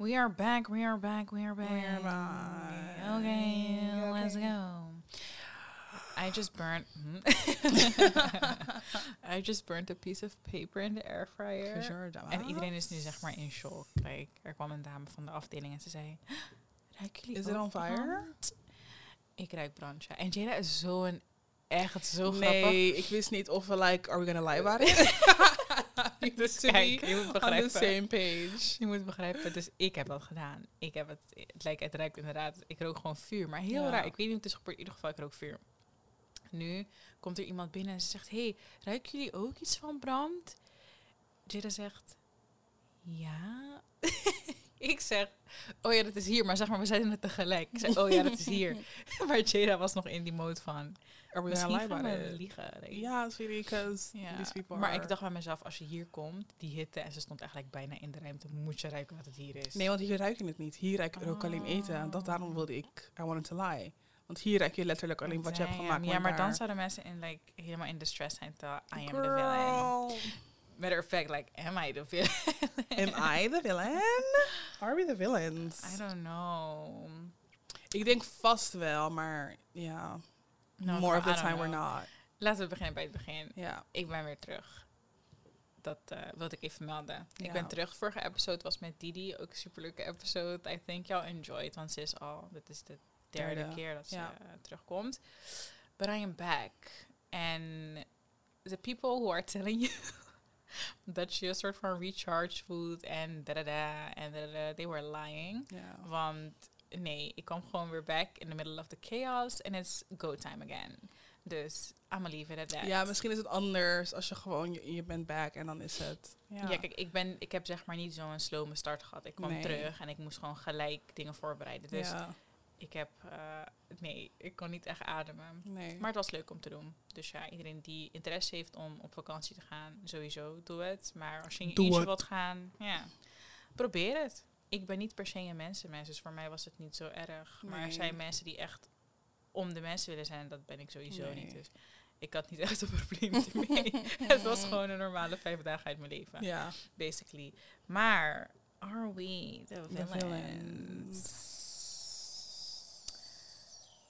We are back, we are back, we are back. We are back. Okay, let's go. I just burnt. I just burnt a piece of paper in the air fryer. En iedereen is nu zeg maar in shock. Like, er kwam een dame van de afdeling en ze zei... Ruiken jullie Is it on fire? brand?" Ik ruik brand, ja. En Jada is zo'n... Echt zo grappig. Nee, ik wist niet of we like, are we gonna lie about it? Dus kijk, je moet on the begrijpen. same page. Je moet begrijpen, dus ik heb dat gedaan. Ik heb het, het lijkt, het ruikt inderdaad, ik rook gewoon vuur. Maar heel Ja. raar, ik weet niet hoe het is gebeurd, in ieder geval, ik rook vuur. Nu komt er iemand binnen en ze zegt, hey, ruiken jullie ook iets van brand? Jada zegt, ja. ik zeg, oh ja, dat is hier. Maar zeg maar, we zeiden het tegelijk. Ik zeg, oh ja, dat is hier. maar Jada was nog in die mode van, Are we misschien gaan we liegen. Ja, sweetie, because these people Maar are... ik dacht bij mezelf, als je hier komt, die hitte, en ze stond eigenlijk bijna in de ruimte, moet je ruiken wat het hier is. Nee, want hier ruik je het niet. Hier ruik je ook alleen eten. Dat daarom wilde ik, I wanted to lie. Want hier ruik je letterlijk alleen wat je hebt gemaakt. Ja, maar dan zouden mensen in, like, helemaal in distress zijn. Terwijl I am the villain. Matter of fact, like, am I the villain? am I the villain? Are we the villains? I don't know. Ik denk vast wel, maar ja. No, more of the time we're not. Laten we beginnen bij het begin. Ja. Ik ben weer terug. Dat eh, wilde ik even melden. Ik ben terug. Vorige episode was met Didi. Ook een superleuke episode. I think y'all enjoyed. Want ze is al... Dit is de derde Derde, keer dat ze ja. eh, terugkomt. But I am back. And the people who are telling you... that je een soort van recharge food en da da da en da da they were lying. Want nee, ik kwam gewoon weer back in the middle of the chaos and it's go time again. Dus I'm gonna leave it at that. Ja, misschien is het anders als je gewoon, je, je bent back en dan is het... Ja. kijk, ik, ben, ik heb zeg maar niet zo'n slome start gehad. Ik kwam Nee. terug en ik moest gewoon gelijk dingen voorbereiden. Dus ja, ik heb, eh, nee, ik kon niet echt ademen. nee. Maar het was leuk om te doen. Dus ja, iedereen die interesse heeft om op vakantie te gaan, sowieso, doe het. Maar als je in je wilt gaan, ja, probeer het. Ik ben niet per se een mensenmens, dus voor mij was het niet zo erg. Maar er zijn mensen die echt om de mensen willen zijn, dat ben ik sowieso Nee. niet. Dus ik had niet echt een probleem ermee. het was gewoon een normale vijf dagen uit mijn leven, ja. basically. Maar, are we the The villains?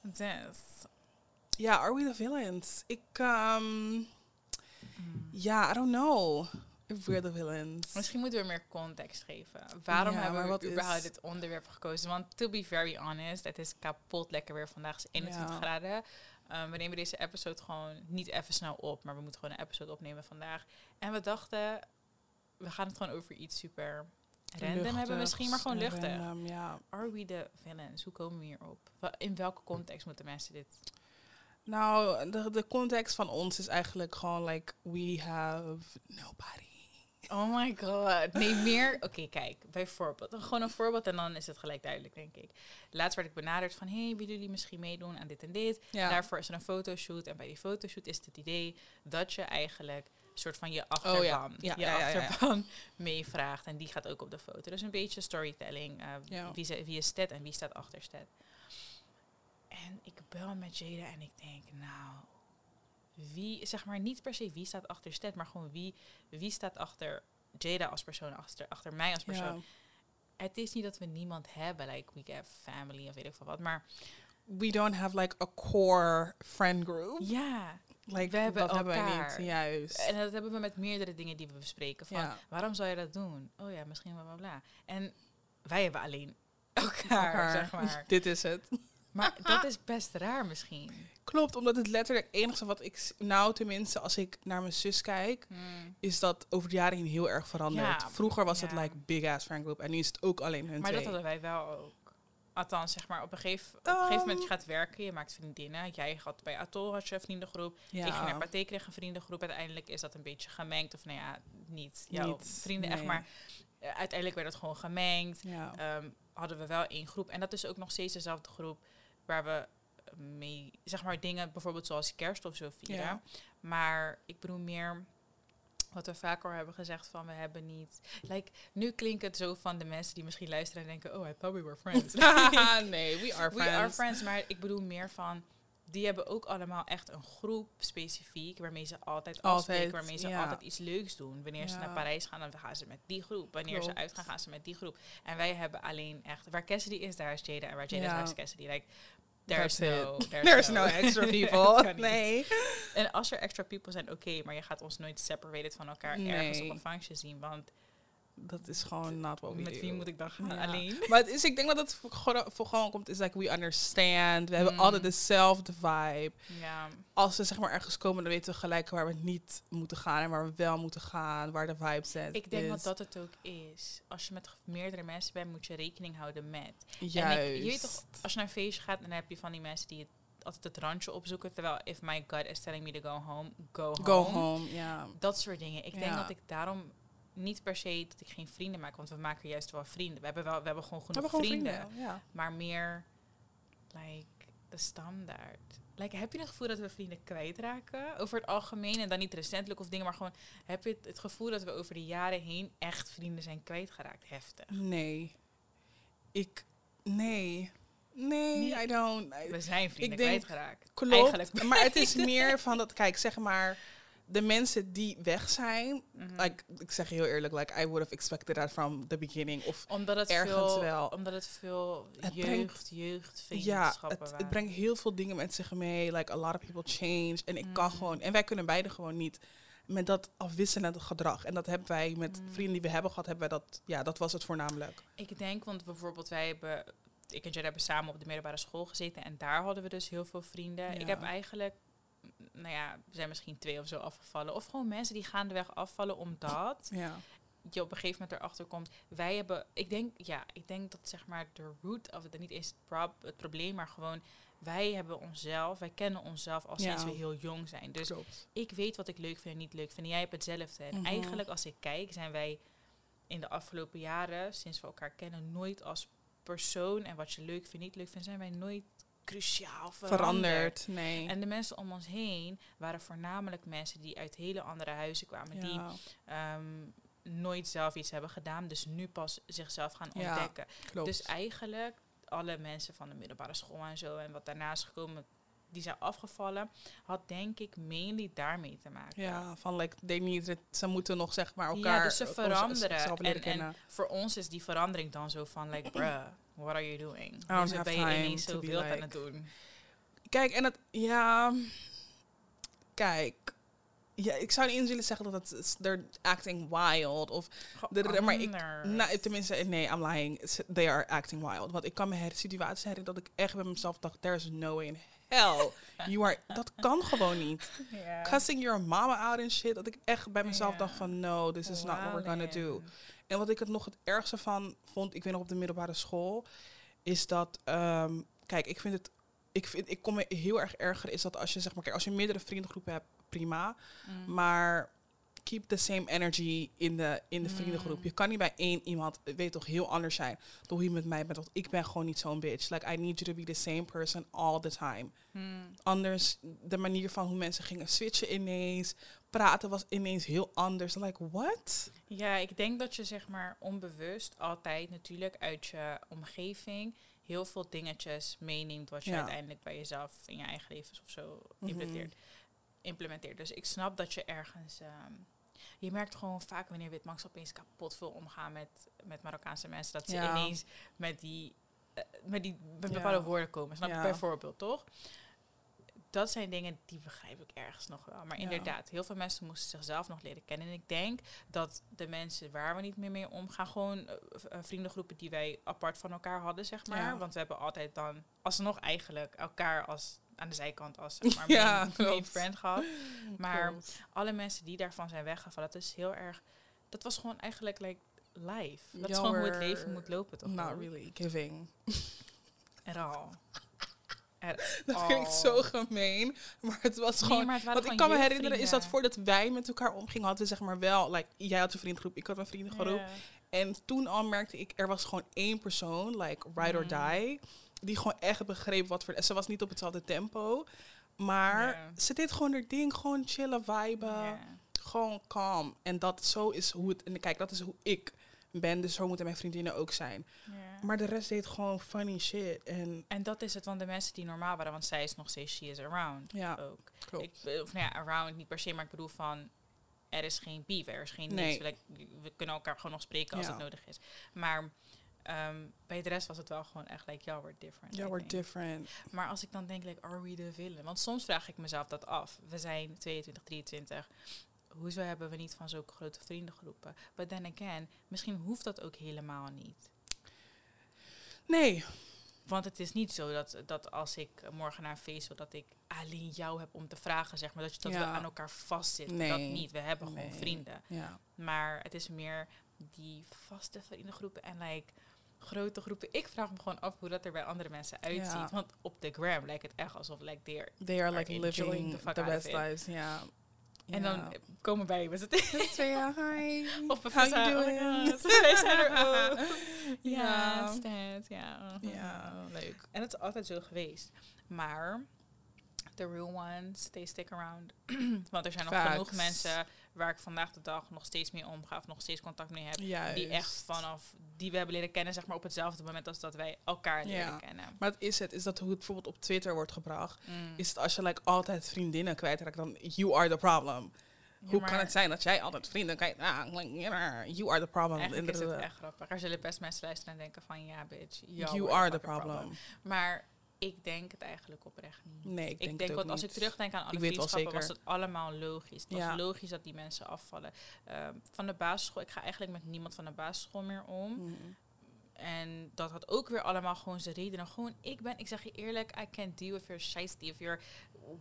Dus, Ja, are we the villains? Ik, um, mm. ja, I don't know the villains. Misschien moeten we meer context geven. Waarom Ja, hebben we wat überhaupt is- dit onderwerp gekozen? Want to be very honest, het is kapot lekker weer. Vandaag is 21 Ja. graden. Um, we nemen deze episode gewoon niet even snel op, maar we moeten gewoon een episode opnemen vandaag. En we dachten, we gaan het gewoon over iets super random hebben Luchtigs misschien, maar gewoon luchtig. random, ja. Are we the villains? Hoe komen we hierop? In welke context moeten mensen dit... Nou, de, de context van ons is eigenlijk gewoon like, we have nobody. Oh my god. Nee, meer. Oké, kijk. Bijvoorbeeld. Gewoon een voorbeeld en dan is het gelijk duidelijk, denk ik. Laatst werd ik benaderd van: hey, willen jullie misschien meedoen aan dit en dit? Ja. Daarvoor is er een fotoshoot. En bij die fotoshoot is het idee dat je eigenlijk een soort van je achterban, Oh ja. Ja, je achterban meevraagt. En die gaat ook op de foto. Dus een beetje storytelling. eh, wie, ze- wie is Sted en wie staat achter Sted. En ik bel met Jada en ik denk, nou, wie, zeg maar niet per se wie staat achter Sted, maar gewoon wie, wie staat achter Jada als persoon, achter, achter mij als persoon. Ja. Het is niet dat we niemand hebben, like we have family of weet ik veel wat, maar We don't have like a core friend group. ja. Like, we hebben dat hebben wij elkaar. niet. Juist. En dat hebben we met meerdere dingen die we bespreken. Van, Ja. waarom zou je dat doen? Oh ja, misschien bla bla bla. En wij hebben alleen elkaar, Elkaar. zeg maar. Dit is het. Maar dat is best raar misschien. Klopt, omdat het letterlijk het enige wat ik... Nou, tenminste, als ik naar mijn zus kijk... Hmm. is dat over de jaren heen heel erg veranderd. Ja, Vroeger was het like big ass friend group. En nu is het ook alleen hun Maar dat hadden wij wel ook. Althans, zeg maar, op een, gegeven, op een gegeven moment je gaat werken, je maakt vriendinnen. Jij had bij Atol had je een vriendengroep. ja. Ik ging naar Pathé, kreeg een vriendengroep. Uiteindelijk is dat een beetje gemengd. Of nou ja, niet jouw Niet, vrienden echt, maar eh, uiteindelijk werd het gewoon gemengd. Ja. Ehm, hadden we wel één groep. En dat is ook nog steeds dezelfde groep waar we mee, zeg maar, dingen bijvoorbeeld zoals kerst of zo vieren. Ja. Maar ik bedoel meer wat we vaker hebben gezegd van we hebben niet. Like, nu klinkt het zo van de mensen die misschien luisteren en denken, oh, I thought we were friends. nee, we are friends. We are friends, maar ik bedoel meer van die hebben ook allemaal echt een groep specifiek waarmee ze altijd Altijd, afspreken, waarmee ze ja. altijd iets leuks doen. Wanneer ze naar Parijs gaan, dan gaan ze met die groep. Wanneer ze uitgaan, gaan ze met die groep. En wij hebben alleen echt, waar Cassidy is, daar is Jada. En waar Jada is, daar is Cassidy. Like, there's That's no, there's, There's no extra people. nee. En als er extra people zijn, oké, maar je gaat ons nooit separated van elkaar ergens op een functie zien. Want Dat is gewoon not what we met do. wie moet ik dan gaan? Ja. Alleen? Maar het is, ik denk dat het voor, gewoon- voor gewoon komt, is like we understand. We hebben Mm. altijd dezelfde vibe. Ja, Als we zeg maar ergens komen, dan weten we gelijk waar we niet moeten gaan en waar we wel moeten gaan, waar de vibe zit. ik denk is. dat dat het ook is. Als je met meerdere mensen bent, moet je rekening houden met. Juist. En ik, je weet toch, als je naar een feestje gaat, dan heb je van die mensen die het, altijd het randje opzoeken. Terwijl, if my gut is telling me to go home, go home. Go home, ja. Dat soort dingen. Ik denk dat ik daarom niet per se dat ik geen vrienden maak, want we maken juist wel vrienden. We hebben, wel, we hebben gewoon We genoeg hebben gewoon vrienden, vrienden. Ja. maar meer like de standaard. Like, heb je het gevoel dat we vrienden kwijtraken over het algemeen en dan niet recentelijk of dingen, maar gewoon heb je het, het gevoel dat we over de jaren heen echt vrienden zijn kwijtgeraakt? Heftig. Nee. Ik, nee. Nee, Nee. I don't. I- We zijn vrienden Ik denk- kwijtgeraakt. Klopt. Eigenlijk. Maar het is meer van dat, kijk, zeg maar, de mensen die weg zijn, Mhm. like, ik zeg heel eerlijk, like, I would have expected that from the beginning. Of Omdat het ergens veel, wel. Omdat het veel Het jeugd, brengt- jeugd, ja, het, brengt heel veel dingen met zich mee. Like, a lot of people change. En ik kan Mm. gewoon, en wij kunnen beide gewoon niet met dat afwisselende gedrag. En dat hebben wij met Mm. vrienden die we hebben gehad, hebben wij dat, ja, dat was het voornamelijk. Ik denk, want bijvoorbeeld wij hebben, ik en Jed hebben samen op de middelbare school gezeten en daar hadden we dus heel veel vrienden. Ik heb eigenlijk, nou ja, er zijn misschien twee of zo afgevallen. Of gewoon mensen die gaandeweg afvallen omdat Ja. je op een gegeven moment erachter komt. Wij hebben, ik denk, ja, ik denk dat zeg maar de root of het niet is het, prob- het probleem, maar gewoon wij hebben onszelf, wij kennen onszelf al sinds Ja. we heel jong zijn. Dus Klopt. ik weet wat ik leuk vind en niet leuk vind. En jij hebt hetzelfde. En Mhm. eigenlijk als ik kijk, zijn wij in de afgelopen jaren, sinds we elkaar kennen, nooit als persoon en wat je leuk vindt, niet leuk vindt, zijn wij nooit cruciaal veranderd. Veranderd, nee. En de mensen om ons heen waren voornamelijk mensen die uit hele andere huizen kwamen, die ehm, nooit zelf iets hebben gedaan, dus nu pas zichzelf gaan ontdekken. klopt. Dus eigenlijk alle mensen van de middelbare school en zo en wat daarna is gekomen, die zijn afgevallen, had denk ik mainly daarmee te maken. ja, van like, they need it, ze moeten nog zeg maar elkaar Ja, dus ze veranderen. En, en voor ons is die verandering dan zo van, like, bruh, what are you doing? don't Hoezo have ben je time ineens to zo be wild aan like- het doen? Kijk, en het, ja, kijk, ja, ik zou niet eens willen zeggen dat het, they're acting wild of De- maar ik-. Nou, tenminste, nee, I'm lying. They are acting wild. Want ik kan me her situaties herinneren dat ik echt bij mezelf dacht, there's no way in hell. You are, dat kan gewoon niet. Cussing your mama out and shit. Dat ik echt bij mezelf dacht van, no, this is not what we're gonna do. En wat ik het nog het ergste van vond, ik weet nog op de middelbare school, is dat, ehm, kijk, ik vind het, ik, vind, ik kom me heel erg erger, is dat als je zeg maar, kijk, als je meerdere vriendengroepen hebt, prima. Mm. Maar keep the same energy in de, in de Mm. vriendengroep. Je kan niet bij één iemand, eh, weet toch, heel anders zijn hoe je met mij bent. Want ik ben gewoon niet zo'n bitch. Like, I need you to be the same person all the time. Mm. Anders, de manier van hoe mensen gingen switchen ineens. Praten was ineens heel anders. Like, what? Ja, ik denk dat je zeg maar onbewust altijd natuurlijk uit je omgeving heel veel dingetjes meeneemt wat je Ja. uiteindelijk bij jezelf in je eigen leven of zo Mhm. implementeert. implementeert. Dus ik snap dat je ergens. ehm, je merkt gewoon vaak wanneer Witmax opeens kapot veel omgaan met, met Marokkaanse mensen. Dat ze Ja. ineens met die, eh, met die met Ja. bepaalde woorden komen. Snap je bijvoorbeeld, toch? Dat zijn dingen die begrijp ik ergens nog wel. Maar inderdaad, heel veel mensen moesten zichzelf nog leren kennen. En ik denk dat de mensen waar we niet meer mee omgaan, gewoon eh, eh, vriendengroepen die wij apart van elkaar hadden, zeg maar. Want we hebben altijd dan alsnog eigenlijk elkaar als aan de zijkant als zeg maar, Ja, klopt. friend gehad. Maar Klopt. alle mensen die daarvan zijn weggevallen, dat is heel erg. Dat was gewoon eigenlijk like life. Dat is gewoon hoe het leven moet lopen, toch? Not really giving. At all. At Dat all. klinkt zo gemeen. Maar het was Nee, gewoon... het Wat ik kan me herinneren is dat voordat wij met elkaar omgingen, hadden we zeg maar wel... Like, jij had een vriendengroep, ik had een vriendengroep. En toen al merkte ik, er was gewoon één persoon, like ride or Mm. die, die gewoon echt begreep wat voor... Ze was niet op hetzelfde tempo, maar ze deed gewoon haar ding, gewoon chillen, viben, Ja. gewoon calm. En dat zo is hoe het... En kijk, dat is hoe ik ben, dus zo moeten mijn vriendinnen ook zijn. Maar de rest deed gewoon funny shit. En En dat is het, want de mensen die normaal waren, want zij is nog steeds she is around ja, ook. klopt. Ik, eh, of nou ja, around niet per se, maar ik bedoel van er is geen beef, er is geen Nee. niks. We kunnen elkaar gewoon nog spreken als Ja. het nodig is. Maar ehm, bij de rest was het wel gewoon echt like, ja, we're different. I we're different. Maar als ik dan denk, like, are we the villain? Want soms vraag ik mezelf dat af. We zijn 22, 23. Hoezo hebben we niet van zulke grote vriendengroepen? But then again, misschien hoeft dat ook helemaal niet. Nee, Want het is niet zo dat, dat als ik morgen naar een feest wil, dat ik alleen jou heb om te vragen, zeg maar. Dat, je, dat we aan elkaar vastzitten. Nee. Dat niet. We hebben gewoon vrienden. ja. Maar het is meer die vaste vriendengroepen en like grote groepen. Ik vraag me gewoon af hoe dat er bij andere mensen uitziet. Ja. Want op de gram lijkt het echt alsof like they're They are like living the best lives. Ja. En dan komen wij met het. Ja, hi. Of we How you oh doing? God, wij zijn er ook. Ja, Ja. stand, ja. Ja, leuk. En het is altijd zo geweest. Maar the real ones, they stick around. Want er zijn nog Facts. genoeg mensen waar ik vandaag de dag nog steeds mee omga of nog steeds contact mee heb. Juist. Die echt vanaf, die we hebben leren kennen, zeg maar op hetzelfde moment als dat wij elkaar leren Ja. kennen. Maar het is het, is dat hoe het bijvoorbeeld op Twitter wordt gebracht. Mm. Is het als je like, altijd vriendinnen kwijtraakt, dan you are the problem. Ja, hoe kan het zijn dat jij altijd vrienden. Ah, like, yeah, you are the problem. Eigenlijk is het echt grappig. Er zullen best mensen luisteren en denken van, ja bitch, You are the problem. Maar ik denk het eigenlijk oprecht niet. Nee, ik Ik denk, denk, het want als niet. ik terugdenk aan alle Ik vriendschappen, was het allemaal logisch. Het was logisch dat die mensen afvallen. Ehm, van de basisschool, ik ga eigenlijk met niemand van de basisschool meer om. Mm. En dat had ook weer allemaal gewoon zijn redenen. Gewoon, ik ben, ik zeg je eerlijk, I can't deal if you're shiesty, if you're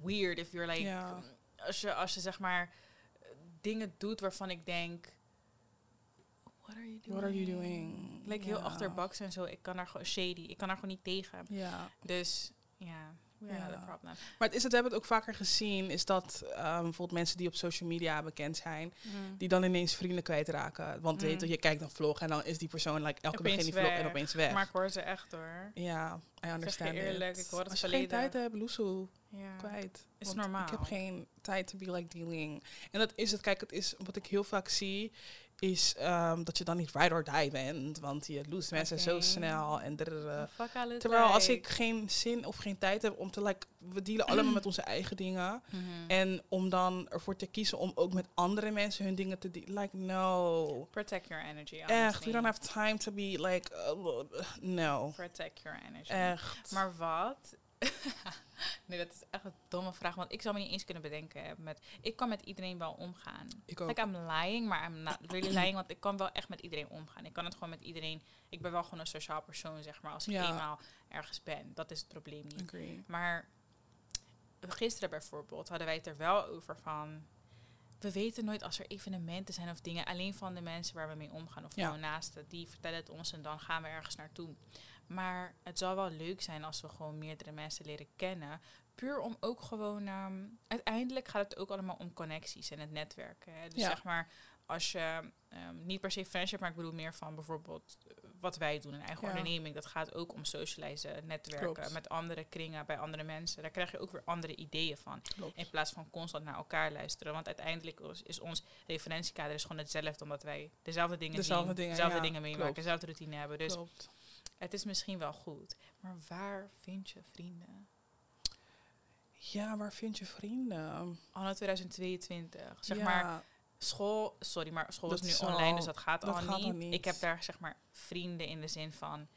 weird, if you're like... Ja. Als, je, als je zeg maar eh, dingen doet waarvan ik denk... What are you doing? What are you doing? Like heel achterbaks en zo. Ik kan daar gewoon shady. Ik kan daar gewoon niet tegen. Ja. Dus ja, we Ja. problem. Maar het is het, we hebben het ook vaker gezien, is dat ehm, bijvoorbeeld mensen die op social media bekend zijn, Mm. die dan ineens vrienden kwijtraken. Want weet je, Mm. je kijkt een vlog en dan is die persoon like, elke begin die vlog en opeens weg. Maar ik hoor ze echt hoor. ja, I Zeg understand je eerlijk, it. ik hoor het Als je verleden. geen tijd hebt, loesoe, Ja. kwijt. Is normaal. Ik heb geen tijd to be like dealing. En dat is het. Kijk, het is wat ik heel vaak zie, is ehm, dat je dan niet ride or die bent. Want je loest mensen zo snel en Terwijl als ik geen zin of geen tijd heb om te like, we dealen allemaal met onze eigen dingen. Mhm. En om dan ervoor te kiezen om ook met andere mensen hun dingen te dealen. Like, no. Protect your energy. Echt, we don't have time to be like, uh, no. Protect your energy. Echt. Maar wat? nee, dat is echt een domme vraag. Want ik zou me niet eens kunnen bedenken. hè, Met, ik kan met iedereen wel omgaan. ik ook. Like, I'm lying, maar I'm not really lying. Want ik kan wel echt met iedereen omgaan. Ik kan het gewoon met iedereen... Ik ben wel gewoon een sociaal persoon, zeg maar. Als ik Ja. eenmaal ergens ben. Dat is het probleem niet. Agree. Maar gisteren bijvoorbeeld hadden wij het er wel over van... We weten nooit als er evenementen zijn of dingen. Alleen van de mensen waar we mee omgaan. Of Ja. gewoon naasten. Die vertellen het ons en dan gaan we ergens naartoe. Maar het zou wel leuk zijn als we gewoon meerdere mensen leren kennen. Puur om ook gewoon... ehm, uiteindelijk gaat het ook allemaal om connecties en het netwerken. Hè. Dus Ja. zeg maar, als je... ehm, niet per se friendship, maar ik bedoel meer van bijvoorbeeld... Wat wij doen, een eigen Ja. onderneming. Dat gaat ook om socializen, netwerken Klopt. met andere kringen, bij andere mensen. Daar krijg je ook weer andere ideeën van. Klopt. In plaats van constant naar elkaar luisteren. Want uiteindelijk is, is ons referentiekader is gewoon hetzelfde. Omdat wij dezelfde dingen Dezelfde zien, dingen, dezelfde ja, dingen meemaken, klopt. dezelfde routine hebben. Dus Klopt. Het is misschien wel goed. Maar waar vind je vrienden? Ja, waar vind je vrienden? Anno 2022. Zeg Ja, maar, school, sorry, maar school Dat is nu online, dus dat gaat, dat al, gaat al niet. niet. Ik heb daar zeg maar vrienden in de zin van,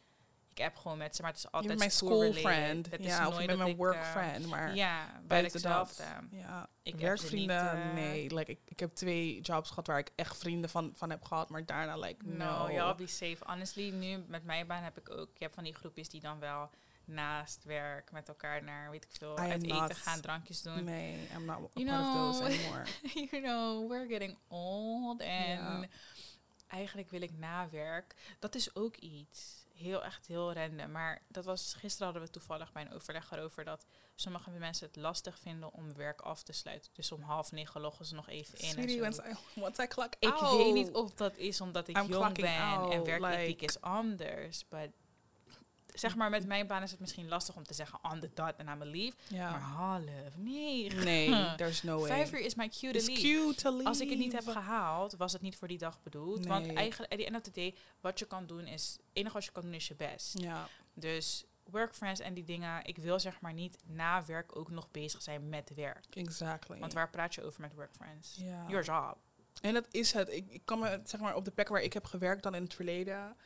ik heb gewoon met ze, maar het is altijd mijn school friend. Het is Ja, of nooit bent dat mijn work eh, friend. Maar Ja, bij buiten dat, hetzelfde. Ja, Ik werkvrienden, niet, eh, nee. Like, ik, ik heb twee jobs gehad waar ik echt vrienden van, van heb gehad, maar daarna, like, no. No, y'all be safe. Honestly, nu met mijn baan heb ik ook... Je hebt van die groepjes die dan wel naast werk met elkaar naar, weet ik veel, uit eten gaan, drankjes doen. Nee, I'm not You part of those know. anymore. you know, we're getting old. En eigenlijk wil ik na werk... Dat is ook iets. Heel, echt heel random. Maar dat was, gisteren hadden we toevallig bij een overleg erover... dat sommige mensen het lastig vinden om werk af te sluiten. Dus om half negen loggen ze nog even in. en zo. once I, once I clock Ik out. weet niet of dat is omdat ik I'm jong ben en werkethiek like- is anders. But zeg maar, met mijn baan is het misschien lastig om te zeggen on the dot en I'm a leave. Maar Ja. half, nee. Nee, there's no way. Vijf uur is mijn cue to to leave. Als ik het niet heb gehaald, was het niet voor die dag bedoeld. Want eigenlijk, at the end of the day, wat je kan doen is... Het enige wat je kan doen is je best. Ja, Dus work friends en die dingen. Ik wil zeg maar niet na werk ook nog bezig zijn met werk. exactly. Want waar praat je over met work friends? Ja. Your job. En dat is het. Ik, ik kan me, zeg maar, op de plekken waar ik heb gewerkt dan in het verleden.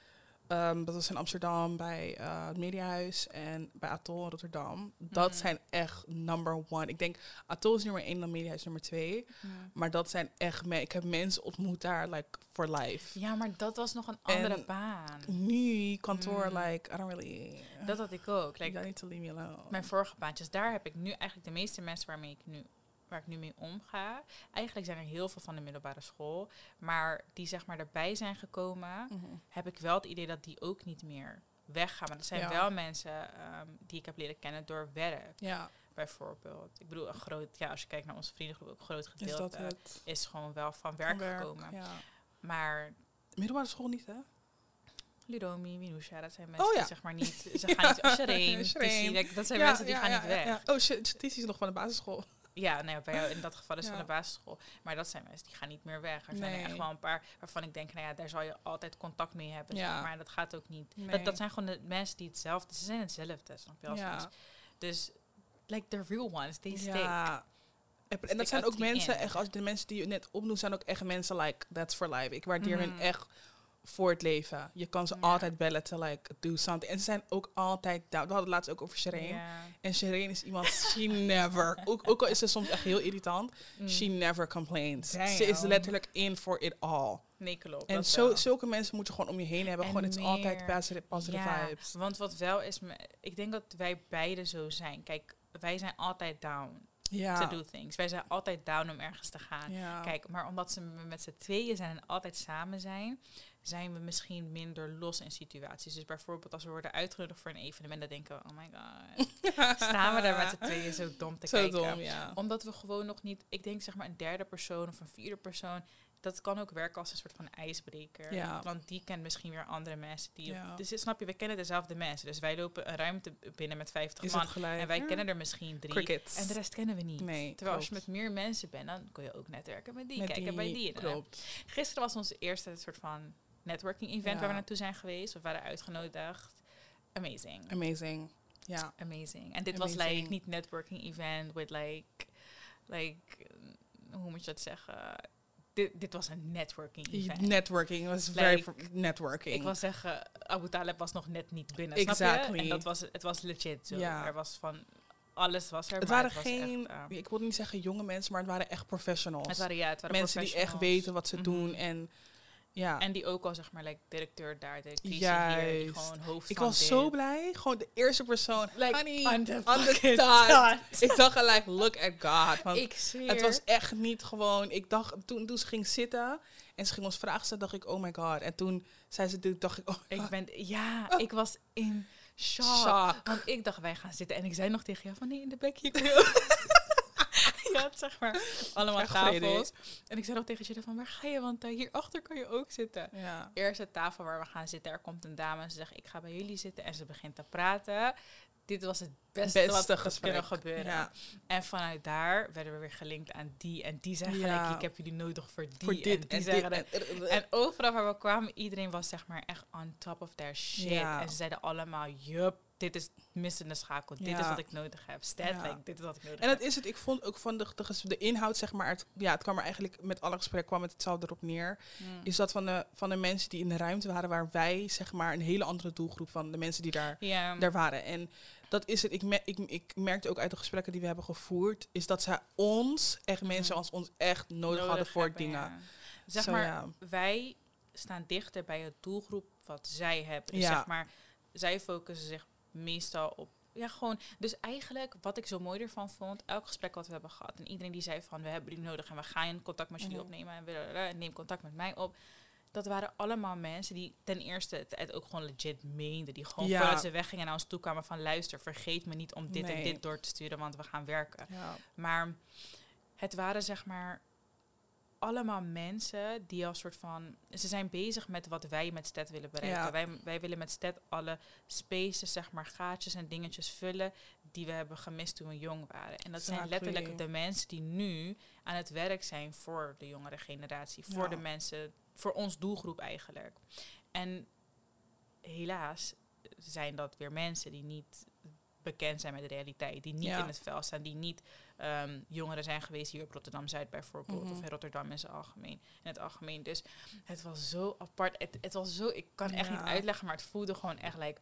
Ehm, dat was in Amsterdam bij eh, het Mediahuis en bij Atoll in Rotterdam. Dat Mhm. zijn echt number one. Ik denk Atoll is nummer één en Mediahuis nummer twee. Maar dat zijn echt... Me ik heb mensen ontmoet daar, like, for life. Ja, maar dat was nog een andere En- baan. Nu, kantoor, Mm. like, I don't really... Dat had ik ook. Like, you need to leave me alone. mijn vorige baantjes, daar heb ik nu eigenlijk de meeste mensen waarmee ik nu, waar ik nu mee omga. Eigenlijk zijn er heel veel van de middelbare school. Maar die zeg maar erbij zijn gekomen, Mhm. heb ik wel het idee dat die ook niet meer weggaan. Maar dat zijn Ja. wel mensen ehm, die ik heb leren kennen door werk, Ja, bijvoorbeeld. Ik bedoel, een groot, ja, als je kijkt naar onze vriendengroep, ook een groot gedeelte het? is gewoon wel van werk, Van gekomen. Ja. Maar Middelbare school niet, hè? Ludomi, Minusha, dat zijn mensen Oh ja. die zeg maar niet, ze gaan niet, Shireen, Shireen. Dat zijn mensen die gaan niet weg. ja. Oh shit, Tissie is nog van de basisschool. Ja, nou ja, bij jou in dat geval is Ja. van de basisschool. Maar dat zijn mensen die gaan niet meer weg. Er zijn er echt wel een paar waarvan ik denk, nou ja, daar zal je altijd contact mee hebben. Ja. Zeg maar dat gaat ook niet. Nee. Dat, dat zijn gewoon de mensen die hetzelfde, ze zijn hetzelfde, snap je? Ja. Dus, like the real ones, they stick. Ja. En, dat zijn ook mensen, end. echt, als de mensen die je net opnoemt, zijn ook echt mensen like, that's for life. Ik waardeer Mhm. hun echt voor het leven. Je kan ze Ja. altijd bellen to like, do something. En ze zijn ook altijd down. We hadden het laatst ook over Shireen. Ja. En Shireen is iemand, she never, ook, ook al is ze soms echt heel irritant, Mm. she never complains. Damn. Ze is letterlijk in for it all. Nee, klopt. En zo, wel. zulke mensen moet je gewoon om je heen hebben. En gewoon, het is altijd positive, positive Ja, vibes. Want wat wel is, me- ik denk dat wij beide zo zijn. Kijk, wij zijn altijd down Ja. to do things. Wij zijn altijd down om ergens te gaan. ja. Kijk, maar omdat ze met z'n tweeën zijn en altijd samen zijn, zijn we misschien minder los in situaties. Dus bijvoorbeeld als we worden uitgenodigd voor een evenement, dan denken we, oh my god, staan we daar met z'n tweeën zo dom te Zo kijken. dom, ja. Omdat we gewoon nog niet, ik denk zeg maar een derde persoon of een vierde persoon, dat kan ook werken als een soort van ijsbreker. Ja. Want die kent misschien weer andere mensen. Die Ja. Dus snap je, we kennen dezelfde mensen. Dus wij lopen een ruimte binnen met 50 Is man. En wij Ja. kennen er misschien drie. Crickets. En de rest kennen we niet. Nee, Terwijl als je met meer mensen bent, dan kun je ook netwerken met die, Met kijken bij die. Klopt. Gisteren was ons eerste soort van networking event Ja. waar we naartoe zijn geweest. We waren uitgenodigd. Amazing. Amazing. Ja. Amazing. En dit was like niet networking event with like, like, eh, hoe moet je dat zeggen? Dit, dit was een networking event. Networking was very networking. Ik wil zeggen, Abu Talib was nog net niet binnen, snap je? Exactly. En dat was, het was legit zo. Ja. Er was van, alles was er, het waren geen, echt, eh, ik wilde niet zeggen jonge mensen, maar het waren echt professionals. het waren, ja, het waren mensen die echt weten wat ze Mhm. doen en ja. En die ook al, zeg maar, like, directeur daar, directrice hier, die Juist. gewoon hoofd ik was dit. zo blij. Gewoon de eerste persoon. Like, honey, on the on the dot. ik dacht gelijk, look at God. Want Ik zweer. het was echt niet gewoon. Ik dacht, toen, toen ze ging zitten en ze ging ons vragen stellen, dacht ik, oh my God. En toen zei ze dit, dacht ik, oh Ik ben, ja, ik was in shock. Shock. Want ik dacht, wij gaan zitten. En ik zei nog tegen jou van, nee, in de hier kun je had zeg maar allemaal Echt tafels. vredig. En ik zei nog tegen Jada van, waar ga je? Want uh, hierachter kan je ook zitten. Ja. Eerste tafel waar we gaan zitten, er komt een dame en ze zegt, ik ga bij jullie zitten. En ze begint te praten. Dit was het beste, wat er gesprek. kunnen gebeuren. Ja. En vanuit daar werden we weer gelinkt aan die. En die zeggen Ja. gelijk, ik heb jullie nodig voor die. Voor en dit die en dit. overal waar we kwamen, iedereen was zeg maar echt on top of their shit. En ze zeiden allemaal, yup, dit is missende schakel. Dit is wat ik nodig heb. Stat, Ja. like, dit is wat ik nodig En heb. dat is het. Ik vond ook van de, de, inhoud, zeg maar, het, ja, het kwam er eigenlijk met alle gesprekken kwam het hetzelfde erop neer. Mm. Is dat van de, van de mensen die in de ruimte waren, waar wij, zeg maar, een hele andere doelgroep van de mensen die daar, daar waren. En dat is het. Ik, me, ik, ik merkte ook uit de gesprekken die we hebben gevoerd, is dat zij ons, echt mensen Mm. als ons, echt nodig, hadden voor hebben, dingen. ja. Zeg maar, ja. wij staan dichter bij het doelgroep wat zij hebben. Dus Ja. zeg maar, zij focussen zich meestal op. Ja, gewoon. Dus eigenlijk, wat ik zo mooi ervan vond, elk gesprek wat we hebben gehad. En iedereen die zei van, we hebben jullie nodig en we gaan contact met jullie Mhm. opnemen. En, neem contact met mij op. Dat waren allemaal mensen die ten eerste het, het ook gewoon legit meenden. Die gewoon Ja. voordat ze weggingen naar ons toe kwamen van... luister, vergeet me niet om dit en dit door te sturen, want we gaan werken. Ja. Maar het waren zeg maar allemaal mensen die als soort van... Ze zijn bezig met wat wij met STED willen bereiken. Ja. Wij, wij willen met STED alle spaces, zeg maar, gaatjes en dingetjes vullen... die we hebben gemist toen we jong waren. En dat zijn letterlijk de mensen die nu aan het werk zijn voor de jongere generatie. Voor Ja. de mensen, voor ons doelgroep eigenlijk. En helaas zijn dat weer mensen die niet bekend zijn met de realiteit. Die niet Ja. in het veld staan. Die niet ehm, jongeren zijn geweest hier op Rotterdam-Zuid bijvoorbeeld. Mhm. Of in Rotterdam in, zijn algemeen, in het algemeen. Dus het was zo apart. Het, het was zo, ik kan echt Ja. niet uitleggen, maar het voelde gewoon echt like...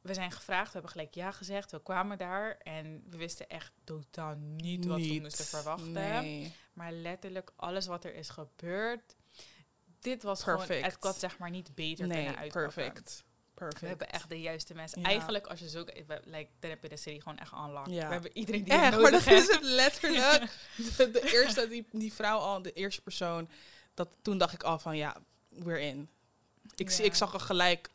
We zijn gevraagd, we hebben gelijk ja gezegd. We kwamen daar en we wisten echt totaal niet wat we moesten verwachten. Nee. Maar letterlijk alles wat er is gebeurd... Dit was gewoon... Perfect. Het had zeg maar niet beter Nee, kunnen uitpakken. perfect. Perfect. We hebben echt de juiste mensen. Ja. Eigenlijk, als je zo kijkt, like, dan heb je de serie gewoon echt unlocked. Ja. We hebben iedereen die Echt, maar nodig dat is het letterlijk. de, de eerste, die, die vrouw al, de eerste persoon. Dat, toen dacht ik al van, ja, we're in. Ik, zie- Ja. ik zag er gelijk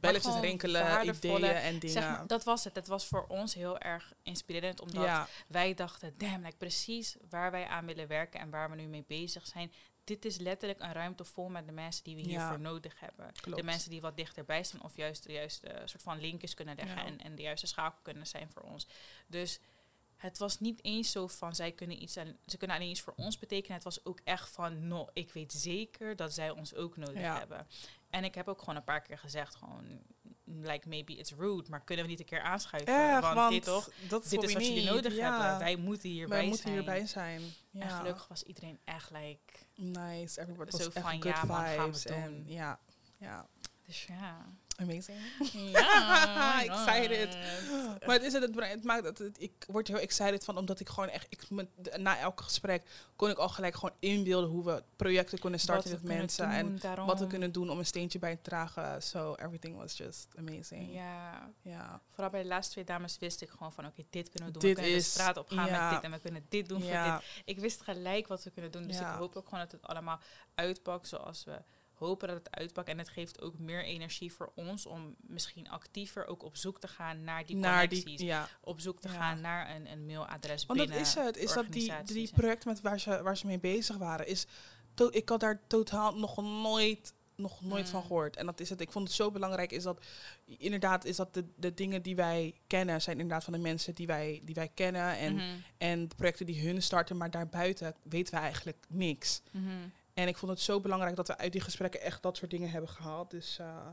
belletjes rinkelen, ideeën en dingen. Zeg maar, dat was het. Het was voor ons heel erg inspirerend, omdat ja, wij dachten, damn, like, precies waar wij aan willen werken en waar we nu mee bezig zijn. Dit is letterlijk een ruimte vol met de mensen die we Ja. hiervoor nodig hebben. klopt. De mensen die wat dichterbij staan of juist de juiste soort van linkjes kunnen leggen Ja. en, en de juiste schakel kunnen zijn voor ons. Dus het was niet eens zo van zij kunnen iets aan, ze kunnen alleen iets voor ons betekenen. Het was ook echt van, no, ik weet zeker dat zij ons ook nodig Ja. hebben. En ik heb ook gewoon een paar keer gezegd, gewoon, like maybe it's rude, maar kunnen we niet een keer aanschuiven? Echt, want, want dit toch, dat is dit is wat jullie nodig Ja. hebben. Wij moeten hierbij Wij moeten zijn. hierbij zijn. Ja. En gelukkig was iedereen echt like, Nice. Everybody Zo was van, ja, man, gaan we doen. ja, ja. dus ja. Amazing. Ja, Excited. Maar het is het, het, maakt dat het, ik word heel excited van, omdat ik gewoon echt, ik, met, na elk gesprek kon ik al gelijk gewoon inbeelden hoe we projecten kunnen starten met mensen en wat we kunnen doen om een steentje bij te dragen. So everything was just amazing. Ja, Ja. vooral bij de laatste twee dames wist ik gewoon van, oké, dit kunnen we doen. Dit we kunnen is- de straat op gaan ja. met dit en we kunnen dit doen voor ja. dit. Ik wist gelijk wat we kunnen doen, dus Ja. ik hoop ook gewoon dat het allemaal uitpakt zoals we hopen dat het uitpakt. En het geeft ook meer energie voor ons om misschien actiever ook op zoek te gaan naar die naar connecties. die, ja. Op zoek te Ja. gaan naar een, een mailadres Want dat is het. Is dat die, die en- projecten met waar ze, waar ze mee bezig waren, is to- ik had daar totaal nog nooit, nog nooit van Mm. gehoord. En dat is het. Ik vond het zo belangrijk is dat inderdaad is dat de, de dingen die wij kennen zijn inderdaad van de mensen die wij, die wij kennen en, Mhm, en de projecten die hun starten, maar daarbuiten weten we eigenlijk niks. mhm. En ik vond het zo belangrijk dat we uit die gesprekken echt dat soort dingen hebben gehaald. Dus eh,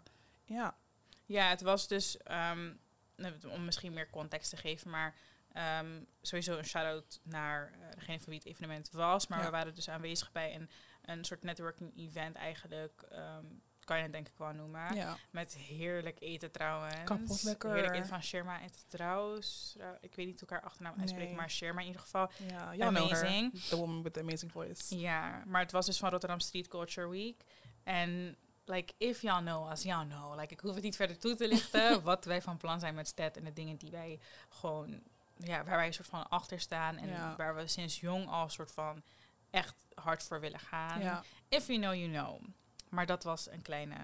ja. Ja, het was dus, ehm, nou, om misschien meer context te geven, maar ehm, sowieso een shout-out naar eh, degene van wie het evenement was. Maar Ja. we waren dus aanwezig bij een, een soort networking event eigenlijk, ehm, kan je het denk ik wel noemen. ja. Met heerlijk eten trouwens. Kapot lekker. Heerlijk eten van Sherma en trouwens. Trouw- ik weet niet hoe ik haar achternaam uitspreekt, Nee. maar Sherma in ieder geval. Ja. Amazing. The woman with the amazing voice. Ja, maar het was dus van Rotterdam Street Culture Week. En like, if y'all know us, y'all know. Like, ik hoef het niet verder toe te lichten wat wij van plan zijn met STED en de dingen die wij gewoon, ja, waar wij een soort van achter staan en Ja. waar we sinds jong al een soort van echt hard voor willen gaan. Ja. If you know, you know. Maar dat was een kleine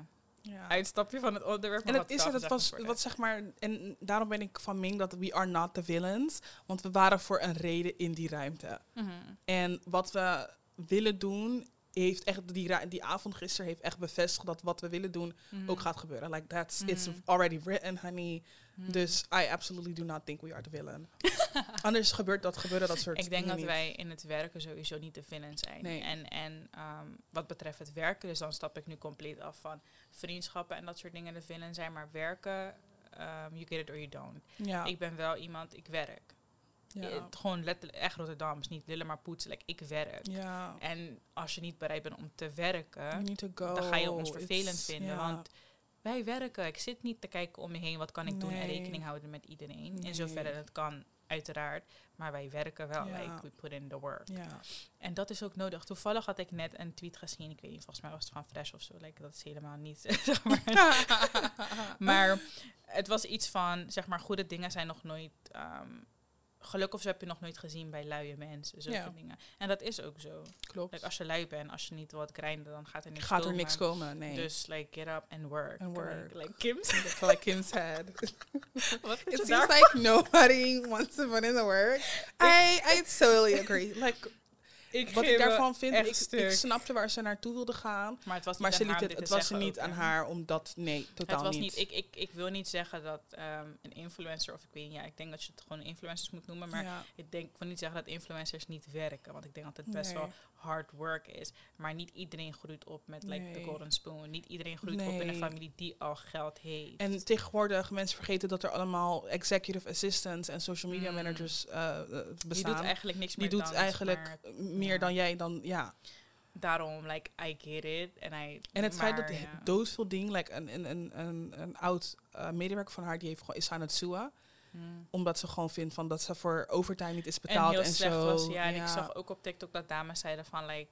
ja. uitstapje van het onderwerp. En het is het, was wat zeg maar, en daarom ben ik van Ming dat we are not the villains, want we waren voor een reden in die ruimte. Mhm. En wat we willen doen, heeft echt die, die avond gisteren heeft echt bevestigd dat wat we willen doen Mhm. ook gaat gebeuren. Like that's it's Mhm. already written, honey. Mhm. Dus I absolutely do not think we are the villain. Anders gebeurt dat gebeuren dat soort Ik denk dat niet. wij in het werken sowieso niet de villain zijn. Nee. En, en ehm, wat betreft het werken, dus dan stap ik nu compleet af van vriendschappen en dat soort dingen de villain zijn. Maar werken, ehm, you get it or you don't. Ja. Ik ben wel iemand, ik werk. Ja. Eh, gewoon letterlijk, echt Rotterdams, niet lullen maar poetsen. Like, ik werk. ja. En als je niet bereid bent om te werken, dan ga je ons vervelend It's- vinden. Want wij werken. Ik zit niet te kijken om me heen. Wat kan ik doen en rekening houden met iedereen. Nee. In zoverre het kan, uiteraard. Maar wij werken wel. Ja. Like, we put in the work. Ja. En dat is ook nodig. Toevallig had ik net een tweet gezien. Ik weet niet, volgens mij was het van Fresh of zo. Like, dat is helemaal niet. maar het was iets van, zeg maar, goede dingen zijn nog nooit. ehm, geluk of zo heb je nog nooit gezien bij luie mensen. Zulke Ja. dingen. En dat is ook zo. Klopt. Like, als je lui bent, als je niet wat grindt, dan gaat er niks Gaat er komen. niks komen, nee. Dus like get up and work. And work. Like, like Kim's. like Kim said. It seems like nobody wants to put in the work. I I totally agree. Like, ik wat ik daarvan vind, ik, ik, snapte waar ze naartoe wilde gaan. Maar het was niet, maar ze liet het, het was niet aan haar omdat, nee, totaal het was niet. ik, ik, ik wil niet zeggen dat ehm, een influencer, of ik weet niet, ja, ik denk dat je het gewoon influencers moet noemen. Maar ik, denk, ik wil niet zeggen dat influencers niet werken. Want ik denk dat het best wel hard work is. Maar niet iedereen groeit op met like, de golden spoon. Niet iedereen groeit op in een familie die al geld heeft. En tegenwoordig, mensen vergeten dat er allemaal executive assistants en social media mm. managers uh, bestaan. Die doet eigenlijk niks meer Die doet eigenlijk meer dan jij dan, ja. Daarom, like, I get it. En, I, en het feit dat ja. doodveel dingen, like, een, een, een, een, een oud uh, medewerker van haar, die heeft gewoon, is aan het zoeken. Hmm. Omdat ze gewoon vindt van dat ze voor overtime niet is betaald en, heel slecht zo. Was, ja, en ik zag ook op TikTok dat dames zeiden van like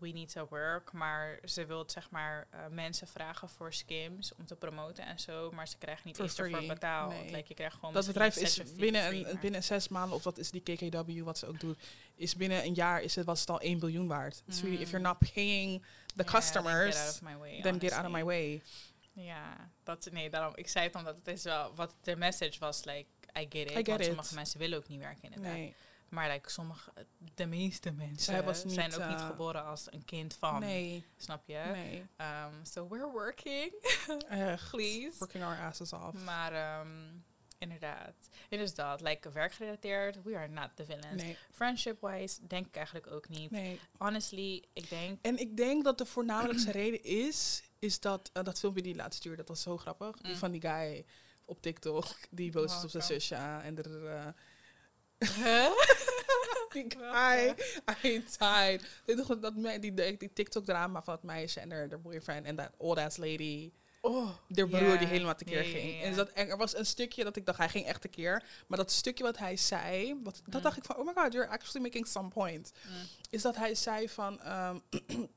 we need to work, maar ze wil zeg maar uh, mensen vragen voor skims om te promoten en zo, maar ze krijgen niet eens ervoor betaald. Nee. Like, je krijgt gewoon dat bedrijf is binnen een, binnen zes maanden of dat is die KKW wat ze ook doet, is binnen een jaar is het was het al 1 biljoen waard. Mm. really, if you're not paying the yeah, customers, then get out of my way. Then get out of my way. Ja, dat nee, daarom ik zei het omdat het is wel wat de message was like I get it. I want sommige mensen willen ook niet werken inderdaad. Nee. Maar like, sommige, de meeste mensen niet, zijn ook niet uh, geboren als een kind van. Nee. Snap je? Nee. Um, so we're working. Please. Working our asses off. Maar um, inderdaad. Het is dat. Like, werkgerelateerd, we are not the villains. Nee. Friendship-wise, denk ik eigenlijk ook niet. Nee. Honestly, ik denk... En ik denk dat de voornamelijkste reden is, is dat, uh, dat filmpje die laat sturen, dat was zo grappig. Die mm. van die guy op TikTok, die boos is op zijn zusje en er... Uh, die guy, I died. Dit dat, die, die, die TikTok-drama van het meisje en haar boyfriend en dat old ass lady. Oh, de broer die helemaal tekeer yeah, ging. En dat, er was een stukje dat ik dacht, hij ging echt tekeer. Maar dat stukje wat hij zei, wat, dat mm. dacht ik van, oh my god, you're actually making some point. Mm. Is dat hij zei van um,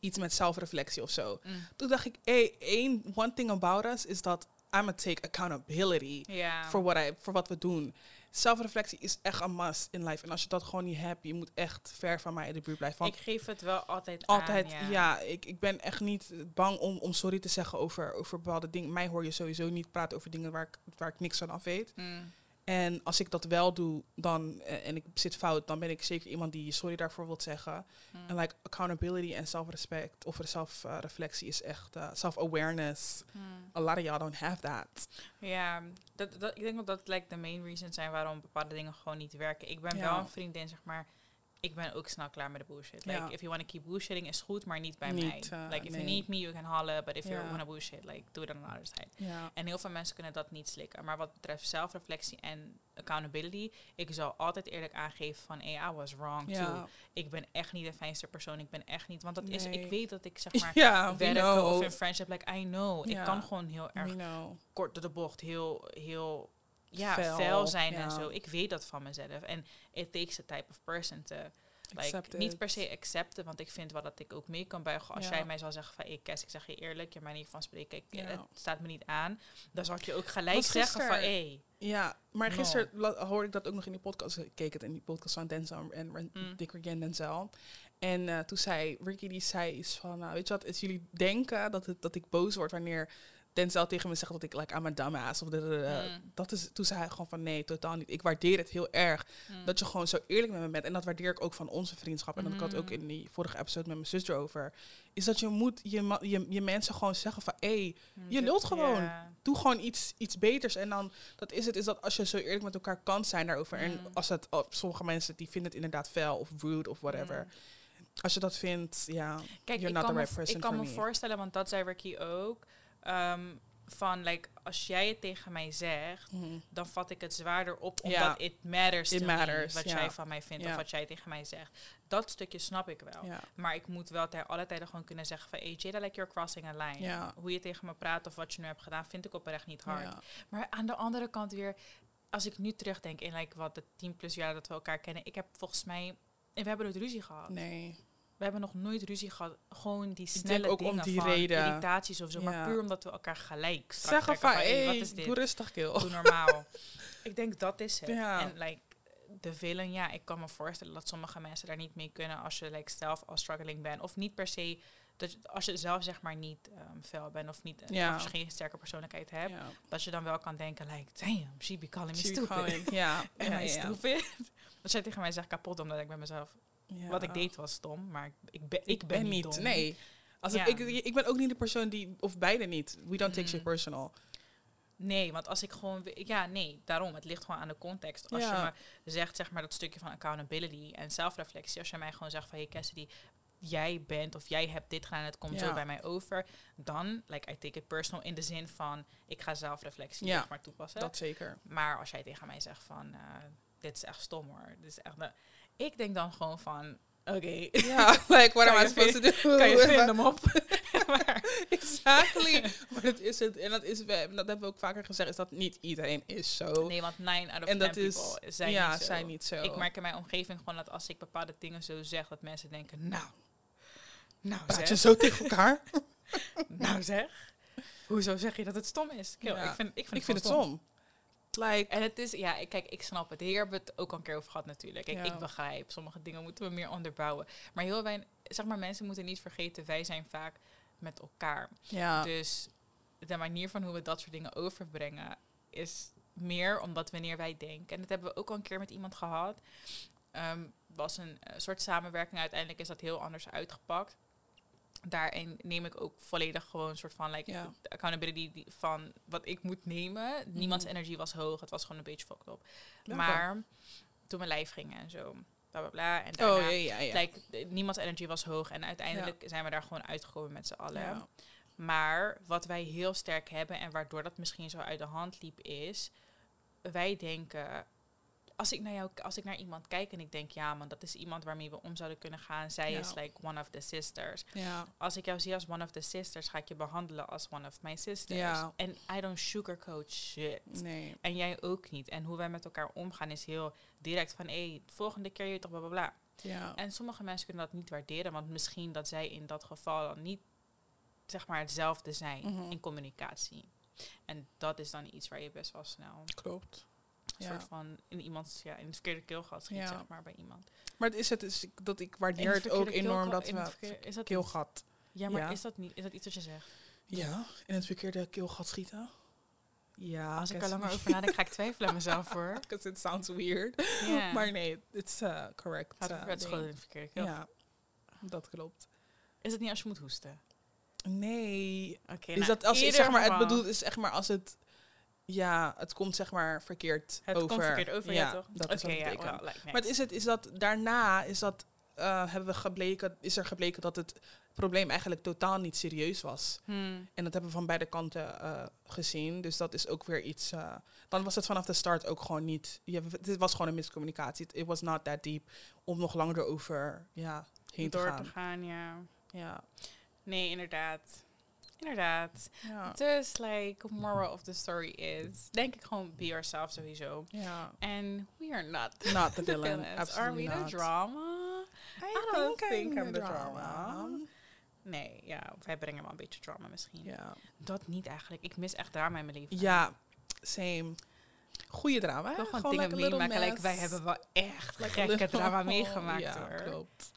iets met zelfreflectie of zo. Mm. Toen dacht ik, hey, één, one thing about us is dat I'm gonna take accountability voor voor wat we doen. Zelfreflectie is echt een must in life. En als je dat gewoon niet hebt, je moet echt ver van mij in de buurt blijven. ik geef het wel altijd Altijd, aan, ja. ik, ik ben echt niet bang om, om sorry te zeggen over, over bepaalde dingen. Mij hoor je sowieso niet praten over dingen waar ik, waar ik niks van af weet. Mm. En als ik dat wel doe, dan, uh, en ik zit fout, dan ben ik zeker iemand die sorry daarvoor wilt zeggen. Hmm. En like accountability en zelfrespect of zelfreflectie is echt uh, self-awareness. Hmm. A lot of y'all don't have that. Ja, dat, dat, ik denk dat dat like, de main reasons zijn waarom bepaalde dingen gewoon niet werken. Ik ben wel een vriendin, zeg maar ik ben ook snel klaar met de bullshit. Like, if you want to keep bullshitting is goed, maar niet bij mij. Uh, like, if you need me, you can holler. But if you want to bullshit, like, do it on the other side. En heel veel mensen kunnen dat niet slikken. Maar wat betreft zelfreflectie en accountability, ik zal altijd eerlijk aangeven van, hey, I was wrong too. Ik ben echt niet de fijnste persoon. Ik ben echt niet, want dat is, ik weet dat ik zeg maar werken of in friendship, like, I know. Ik kan gewoon heel erg kort door de bocht, heel, heel ja, fel, zijn en zo. Ik weet dat van mezelf. En it takes a type of person to... Like, niet per se accepten, want ik vind wel dat ik ook mee kan buigen. Als jij mij zou zeggen van, ik Kes, ik zeg je eerlijk, je manier van spreken, ik, het staat me niet aan. Dan zou ik je ook gelijk zeggen van, hé. ja, maar gisteren hoorde ik dat ook nog in die podcast. Ik keek het in die podcast van Denzel en mm. Dick en Denzel. En uh, toen zei Ricky, die zei iets van, nou, weet je wat, is jullie denken dat, het, dat ik boos word wanneer Denzel tegen me zegt dat ik like, aan mijn dumbass. Of de, mm. dat is, toen zei hij gewoon van nee, totaal niet. Ik waardeer het heel erg mm. dat je gewoon zo eerlijk met me bent. En dat waardeer ik ook van onze vriendschap. En dat ik had ook in die vorige episode met mijn zuster over. Is dat je moet je, je, je mensen gewoon zeggen van hé, hey, je lult gewoon. Doe gewoon iets, iets beters. En dan, dat is het, is dat als je zo eerlijk met elkaar kan zijn daarover. En als het, oh, sommige mensen die vinden het inderdaad fel of rude of whatever als je dat vindt, ja, Kijk, you're not the right person Ik kan me, voorstellen, want dat zei Ricky ook. Um, van, like, als jij het tegen mij zegt, mhm. dan vat ik het zwaarder op, omdat it matters it matters, wat jij van mij vindt of wat jij tegen mij zegt. Dat stukje snap ik wel. Maar ik moet wel ter alle tijden gewoon kunnen zeggen van, hey Jada, like you're crossing a line. Hoe je tegen me praat of wat je nu hebt gedaan, vind ik oprecht niet hard. Maar aan de andere kant weer, als ik nu terugdenk in like, wat de 10 plus jaar dat we elkaar kennen, ik heb volgens mij, en we hebben nooit ruzie gehad. Nee. We hebben nog nooit ruzie gehad. Gewoon die snelle ook dingen om die van reden. irritaties of zo. Maar puur omdat we elkaar gelijk zeggen van, hey, wat is dit? Doe rustig, kill. Doe normaal. ik denk dat is het. Ja. En like, de velen, ja, ik kan me voorstellen dat sommige mensen daar niet mee kunnen als je like, zelf al struggling bent. Of niet per se, dat als je zelf zeg maar niet um, fel bent of niet ja. of geen sterke persoonlijkheid hebt. Dat je dan wel kan denken, like, damn, she be calling me stupid. ja. en ja, stupid. Dat jij tegen mij zegt kapot omdat ik bij mezelf Wat ik deed was stom, maar ik ben, ik ben, niet dom. Nee. Als ik, ik, ik ben ook niet de persoon die, of beide niet. We don't take mm. shit personal. Nee, want als ik gewoon... Ja, nee, daarom. Het ligt gewoon aan de context. Als je me zegt, zeg maar, dat stukje van accountability en zelfreflectie. Als je mij gewoon zegt van, hey Cassidy, jij bent of jij hebt dit gedaan, het komt zo bij mij over. Dan, like, I take it personal in de zin van, ik ga zelfreflectie ja, maar toepassen. dat zeker. Maar als jij tegen mij zegt van, uh, dit is echt stom hoor. Dit is echt... ik denk dan gewoon van, Oké. Ja, like, what am I supposed to do? Kan je vinden hem op? exactly. maar dat is het. En dat is, dat hebben we ook vaker gezegd, is dat niet iedereen is zo. Nee, want 9 out of 10 people zijn, ja, niet zo. zijn niet zo. Ik merk in mijn omgeving gewoon dat als ik bepaalde dingen zo zeg, dat mensen denken, nou, nou Praat je zo tegen elkaar? nou zeg. Hoezo zeg je dat het stom is? Kill, ik vind, ik vind, ik vind het stom. Like, en het is, ja, kijk, ik snap het. Hier hebben we het ook al een keer over gehad natuurlijk. Ik, ik begrijp, sommige dingen moeten we meer onderbouwen. Maar heel weinig, zeg maar, mensen moeten niet vergeten, wij zijn vaak met elkaar. Ja. Dus de manier van hoe we dat soort dingen overbrengen is meer omdat wanneer wij denken. En dat hebben we ook al een keer met iemand gehad. Um, was een uh, soort samenwerking. Uiteindelijk is dat heel anders uitgepakt daarin neem ik ook volledig gewoon een soort van like ja. accountability van wat ik moet nemen. Mhm. Niemands energie was hoog. Het was gewoon een beetje fucked op. Maar toen mijn lijf ging en zo. Bla bla bla. En daarna, oh, ja, ja, Like, niemands energie was hoog. En uiteindelijk zijn we daar gewoon uitgekomen met z'n allen. Maar wat wij heel sterk hebben en waardoor dat misschien zo uit de hand liep, is wij denken als ik naar jou, als ik naar iemand kijk en ik denk, ja, man, dat is iemand waarmee we om zouden kunnen gaan. Zij is like one of the sisters. Ja. Als ik jou zie als one of the sisters, ga ik je behandelen als one of my sisters. Ja. En I don't sugarcoat shit. Nee. En jij ook niet. En hoe wij met elkaar omgaan is heel direct van, hé, hey, volgende keer je toch bla bla bla. Ja. En sommige mensen kunnen dat niet waarderen, want misschien dat zij in dat geval dan niet, zeg maar, hetzelfde zijn mhm. in communicatie. En dat is dan iets waar je best wel snel. Klopt een soort van in iemands, ja, in het verkeerde keelgat schiet, zeg maar, bij iemand. Maar het is het is dat ik waardeer het, ook enorm dat we is dat keelgat. Ja, maar is dat niet? Is dat iets wat je zegt? Ja, in het verkeerde keelgat schieten. Ja, als ik er langer over nadenk, ga ik twijfelen aan mezelf voor. Because it sounds weird. Yeah. maar nee, it's uh, correct. Gaat uh, het gewoon in het verkeerde keelgat. Ja, dat klopt. Is het niet als je moet hoesten? Nee. Oké. is nou, dat als zeg maar het bedoelt is zeg maar als het ja, het komt zeg maar verkeerd het over. Het komt verkeerd over, ja, toch? Dat is ja, Maar is het is dat daarna is dat uh, hebben we gebleken, is er gebleken dat het probleem eigenlijk totaal niet serieus was. Hmm. En dat hebben we van beide kanten uh, gezien. Dus dat is ook weer iets. Uh, dan was het vanaf de start ook gewoon niet. Je, het was gewoon een miscommunicatie. It was not that deep om nog langer erover ja, heen Door te gaan. te gaan, ja. Ja. Nee, inderdaad. Inderdaad. Ja. Dus, like, moral of the story is, denk ik gewoon be yourself sowieso. Ja. And we are not, not the villain. Absolutely are we not. the drama? I, I don't think, I'm, the drama. drama. Nee, ja, wij brengen wel een beetje drama misschien. Ja. Dat niet eigenlijk. Ik mis echt drama in mijn leven. Ja, same. Goeie drama. Ik wil gewoon, dingen meemaken. Like, wij hebben wel echt gekke drama meegemaakt ja, hoor. klopt.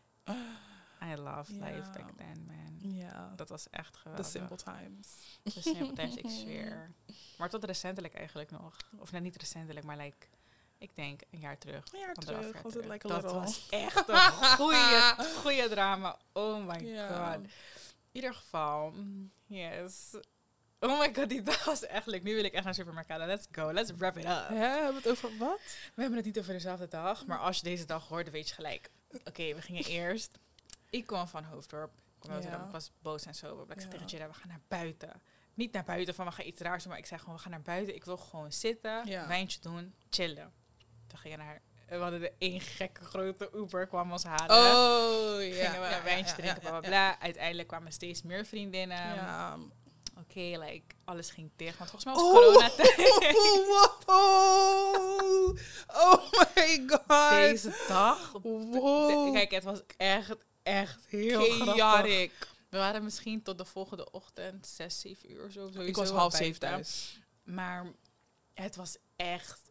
I love life back then, man. Ja. Dat was echt geweldig. The simple times. The simple times, ik zweer. Maar tot recentelijk eigenlijk nog. Of nou, niet recentelijk, maar like, ik denk een jaar terug. Een jaar terug, jaar was like Dat was echt een goede, goede drama. Oh my god. In ieder geval, mm, yes. Oh my god, die dag was echt leuk. Nu wil ik echt naar Supermercado. Let's go, let's wrap it up. Ja, hebben we het over wat? We hebben het niet over dezelfde dag, maar als je deze dag hoort, dan weet je gelijk. Oké, we gingen eerst ik kwam van Hoofddorp. Ik, ja. ik was boos en zo. Ik zei tegen Jada, we gaan naar buiten. Niet naar buiten van we gaan iets raars doen, maar ik zei gewoon, we gaan naar buiten. Ik wil gewoon zitten, wijntje doen, chillen. Toen gingen naar we hadden de één gekke grote Uber kwam ons halen. Oh, ja. Gingen we een wijntje drinken, bla, bla, bla. Uiteindelijk kwamen steeds meer vriendinnen. Ja. Oké, like, alles ging dicht. Want volgens mij was oh, corona oh, oh my god. Deze dag. Wow. Kijk, het was echt echt heel chaotic. We waren misschien tot de volgende ochtend, zes, zeven uur zo. Ik was half zeven thuis. Maar het was echt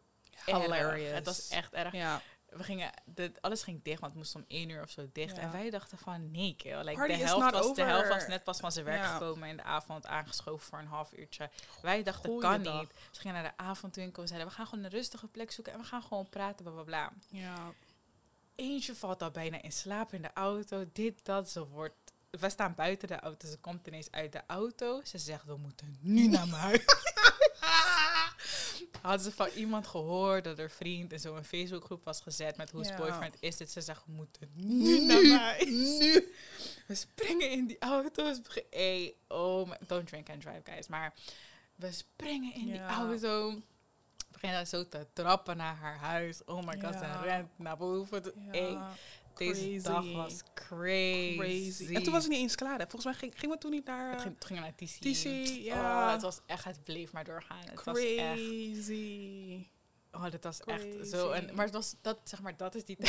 hilarious. Het was echt erg. Ja. We gingen, de, alles ging dicht, want het moest om één uur of zo dicht. En wij dachten van, nee, kill. Like, de, helft was, de helft was net pas van zijn werk gekomen in de avond aangeschoven voor een half uurtje. Wij dachten, Goeie kan niet. Ze gingen naar de avondwinkel en zeiden, we gaan gewoon een rustige plek zoeken en we gaan gewoon praten, bla bla bla. Ja. Eentje valt al bijna in slaap in de auto. Dit, dat, ze wordt... We staan buiten de auto. Ze komt ineens uit de auto. Ze zegt, we moeten nu naar mijn huis. Hadden ze van iemand gehoord dat er vriend in zo'n Facebookgroep was gezet met hoe ja. boyfriend is dit. Ze zegt, we moeten nu, naar huis. Nu. We springen in die auto's. Hey, oh, my, don't drink and drive, guys. Maar we springen in die auto beginnen zo te trappen naar haar huis. Oh my god, ze rent naar boven. Ja. deze dag was crazy. crazy. En toen was het niet eens klaar. Hè? Volgens mij ging, gingen we toen niet naar... Uh, ging, ging naar TC. TC, ja. Oh, het was echt, het bleef maar doorgaan. Het crazy. Was echt, oh, dat was echt zo. En, maar het was, dat, zeg maar, dat is die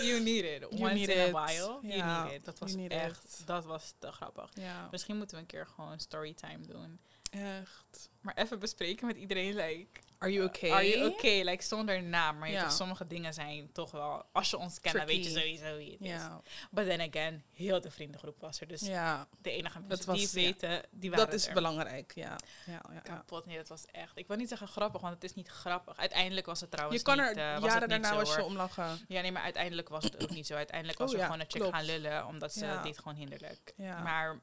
You need it. You Once need in it. a while. You need it. Dat was echt, dat was te grappig. Misschien moeten we een keer gewoon storytime doen. Echt. Maar even bespreken met iedereen, like... Are you okay? Are you okay? Like, zonder naam. Maar ja. sommige dingen zijn toch wel... Als je ons kent, dan weet je sowieso wie het is. But then again, heel de vriendengroep was er. Dus ja. de enige mensen die het weten, die waren Dat is belangrijk, ja. ja, ja, Kapot, nee, dat was echt... Ik wil niet zeggen grappig, want het is niet grappig. Uiteindelijk was het trouwens Je kan er uh, jaren daarna was je omlachen. Ja, nee, maar uiteindelijk was het ook niet zo. Uiteindelijk was oh, er gewoon een chick gaan lullen, omdat ze deed gewoon hinderlijk. Maar...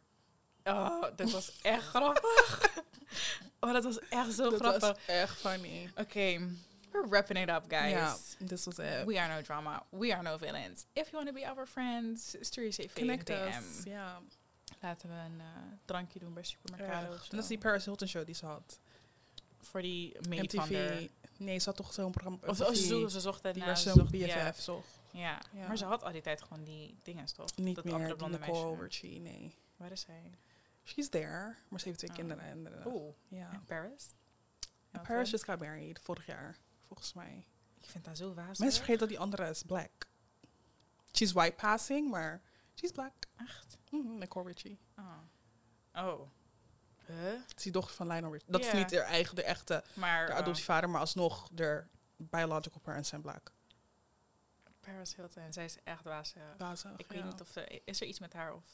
Oh, dat was echt grappig. Oh, dat was echt zo dat grappig. Dat was echt funny. Oké, okay. we're wrapping it up, guys. Yeah, this was it. We are no drama. We are no villains. If you want to be our friends, stuur je CV Connect DM. Us. Ja. Laten we een uh, drankje doen bij Supermercado. En dat is die Paris Hilton show die ze had. Voor die MTV. Nee, ze had toch zo'n programma. Of, of ze, zocht, ze zocht het Die was zo'n BFF, yeah. zocht. Ja. ja. maar ze had al die tijd gewoon die dingen, toch? Niet dat meer, andere blonde Nicole nee. Waar is hij? She's there, maar ze heeft twee oh. kinderen. En, uh, Oeh, ja. In Paris? Ja, Paris just got married, vorig jaar, volgens mij. Ik vind dat zo wazig. Mensen vergeten dat die andere is black. She's white passing, maar she's black. Echt? Mm -hmm, Nicole Richie. Oh. Oh. Huh? Het is die dochter van Lionel Richie. Dat is niet de eigen, de echte maar, de oh. adoptievader, maar alsnog de biological parents zijn black. Paris Hilton, zij is echt wazig. wazig ik weet niet of er, is er iets met haar of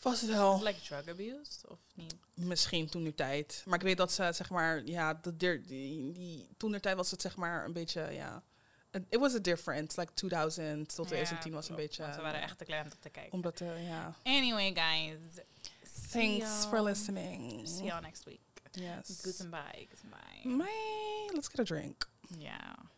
Vast wel. Like drug abuse of niet? Misschien toen de tijd. Maar ik weet dat ze zeg maar, ja, de, die, die, toen de tijd was het zeg maar een beetje, ja. It was a difference. Like 2000 tot 2010 was een beetje. We waren echt te klein om te kijken. Omdat, uh, ja. Anyway, guys. Thanks for listening. See y'all next week. Yes. Goodbye. Goodbye. Bye. Let's get a drink. Yeah.